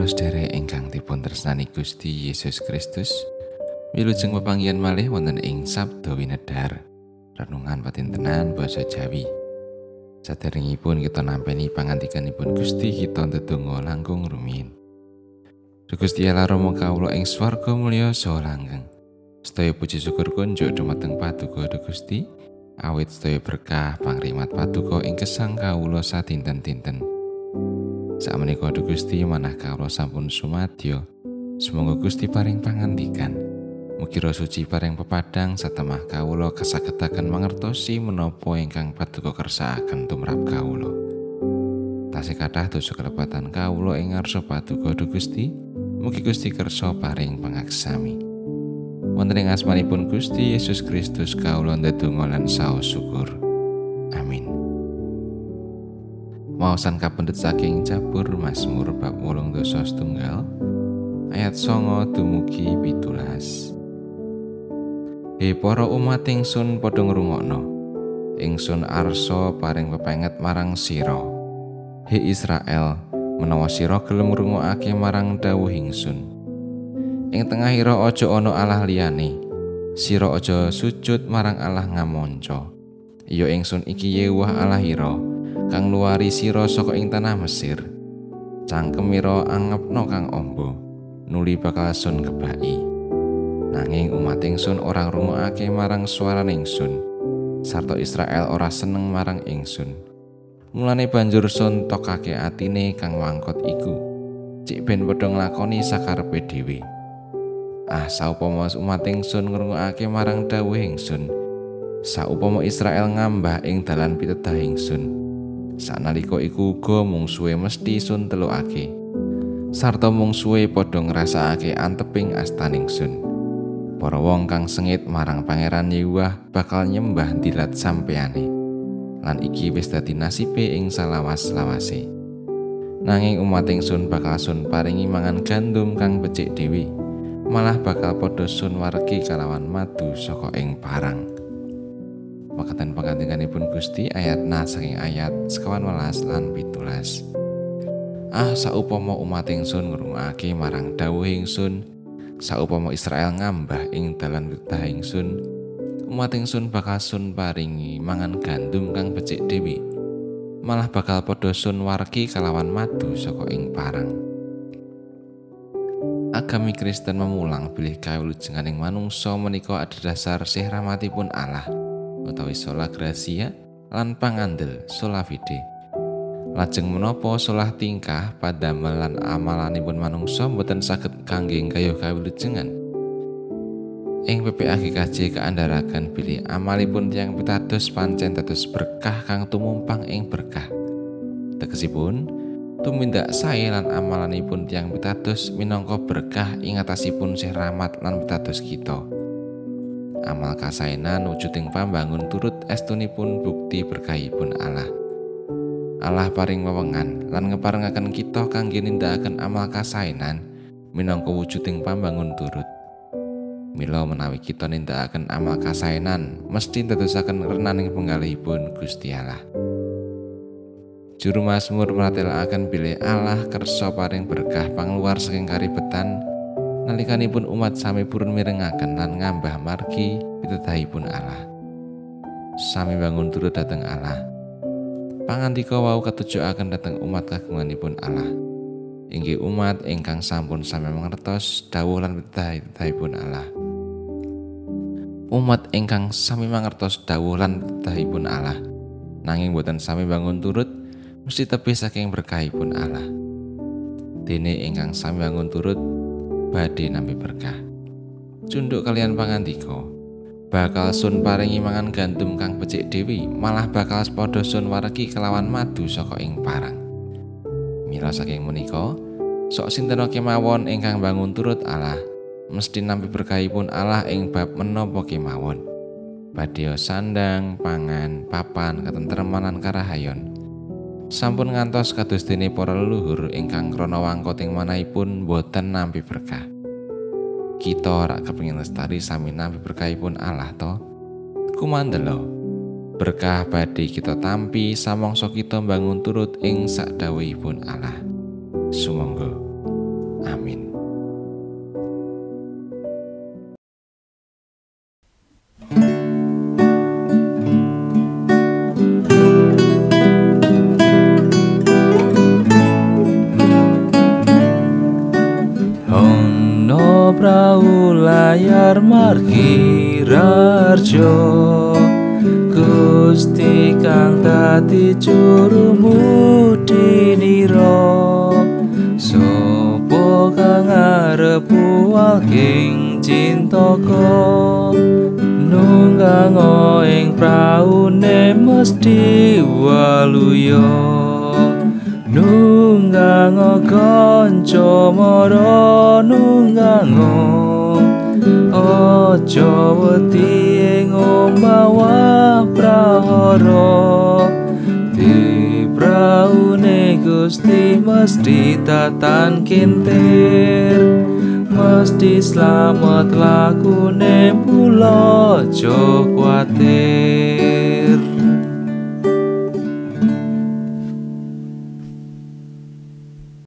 Para sedherek ingkang dipun tresnani Gusti Yesus Kristus, wilujeng pepanggihan malih wonten ing Sabda Winedhar. Renungan patintenan basa Jawi. Saderengipun kita nampi pangandikanipun Gusti kita ndedonga langkung rumiyin. Gusti Allah Rama kawula ing swarga mulya saha langgeng. Sedaya puji syukur kunjuk dumateng Paduka Gusti, awit sedaya berkah pangrimat Paduka ing gesang kawula sadinten-dinten. Sakmenika Gusti manah kawula sampun sumadyo. Semoga Gusti paring pangandikan. Mugi suci paring pepadang satemah kawula kasagetaken mangertosi menapa ingkang paduka kersakaken tumrap kawula. Tasih kathah dosa kelepatan kawula ing ngarsa paduka Gusti. Mugi Gusti kersa paring pangaksami. Wonten ing asmanipun Gusti Yesus Kristus kawula ndedonga lan saos syukur. Maosan kapendet saking Jabur Mazmur bab 8 dosa setunggal ayat songo dumugi pitulas. He para umat ingsun padha ngrungokno. Ingsun arsa paring pepenget marang sira. He Israel, menawa sira gelem ngrungokake marang dawuh ingsun. Ing tengahira aja ana Allah liyane. Sira aja sujud marang Allah ngamonco. Ya ingsun iki Yewah Allahira. Kang luari sira saka ing tanah Mesir. Cangkemira angepno kang ombo, nuli bakal sun kebaki. Nanging umat ingsun ora ngrungokake marang swara ingsun. Sarta Israel ora seneng marang ingsun. Mulane banjur sun tokake atine kang wangkot iku. Cik ben padha nglakoni sakarepe dhewe. Ah saupama umat ingsun ngrungokake marang dawuh ingsun. Saupama Israel ngambah ing dalan pitedah ingsun. Sanalika iku uga mungsuhe mesti sun telukake. Sarta mungsuhe padha ngrasakake anteping astaning sun. Para wong kang sengit marang Pangeran Yewah bakal nyembah dilat sampeyane. Lan iki wis dadi nasibe ing salawas-lawase. Nanging umat ingsun bakal sun paringi mangan gandum kang becik dewi. Malah bakal padha sun wargi kalawan madu saka ing parang. Makatan pun Gusti ayat na saking ayat sekawan welas lan pitulas. Ah saupama umat ingsun ngrungokake marang dawuh ingsun, saupama Israel ngambah ing dalan witah ingsun, umat ingsun bakal sun paringi mangan gandum kang becik dewi. Malah bakal padha sun wargi kalawan madu saka ing parang. Agami Kristen memulang bilih kawulujenganing manungsa menika adhedhasar sih rahmatipun Allah. Utawi sola gracia lan pangandel sola fide. Lajeng menapa solah tingkah pada melan amalanipun manungsa boten saged kangge kayuh kawilujengan. Ing PPAGKJ kaandharaken bilih amalipun tiang pitados pancen dados berkah kang tumumpang ing berkah. Tegesipun, tumindak sae lan amalanipun tiang pitados minangka berkah ing atasipun sih rahmat lan pitados kita. Amal kasainan wujuding pambangun turut estunipun bukti berkahipun Allah. Allah paring wewengan lan ngeparengaken kita kangge nindakaken amal kasainan minangka wujuding pambangun turut. Mila menawi kita nindakaken amal kasainan mesti ndadosaken renaning penggalihipun Gusti Allah. Juru Mazmur meratelaken bilih Allah kersa paring berkah pangluar saking karibetan nalikanipun umat sami purun mirengaken lan ngambah margi pitutahipun Allah. Sami bangun turut dateng Allah. Pangandika wau ketujuaken dateng umat kagunganipun Allah. Inggih umat ingkang sampun sami mangertos dawuh lan pitutahipun Allah. Umat ingkang sami mangertos dawuh lan pitutahipun Allah. Nanging boten sami bangun turut mesti tebih saking berkahipun Allah. Dene ingkang sami bangun turut badhe nampi berkah. Cunduk kalian pangandika, bakal sun paringi mangan gandum kang becik dewi, malah bakal padha sun waregi kelawan madu saka ing parang. Mila saking menika, sok sinten kemawon ingkang bangun turut Allah, mesti nampi berkahipun Allah ing bab menapa kemawon. Badhe sandang, pangan, papan, katentreman lan karahayon. Sampun ngantos kados dene para leluhur ingkang krana wangkoting manahipun boten nampi berkah. Kita ora kepengin lestari sami nampi berkahipun Allah to. Kumandelo. Berkah badhe kita tampi samangsa kita bangun turut ing sakdawuhipun Allah. Sumangga. Amin. Layar margi rarjo Gusti kang dadi jurumu diniro Sopo kang arep walking cintaka Nunggang ing praune mesti waluya. Nunggang kanca mara nunggang Aja wedi ing ombawa prahara. Di praune Gusti mesti tatan kintir Mesti slamet lakune mula aja kuatir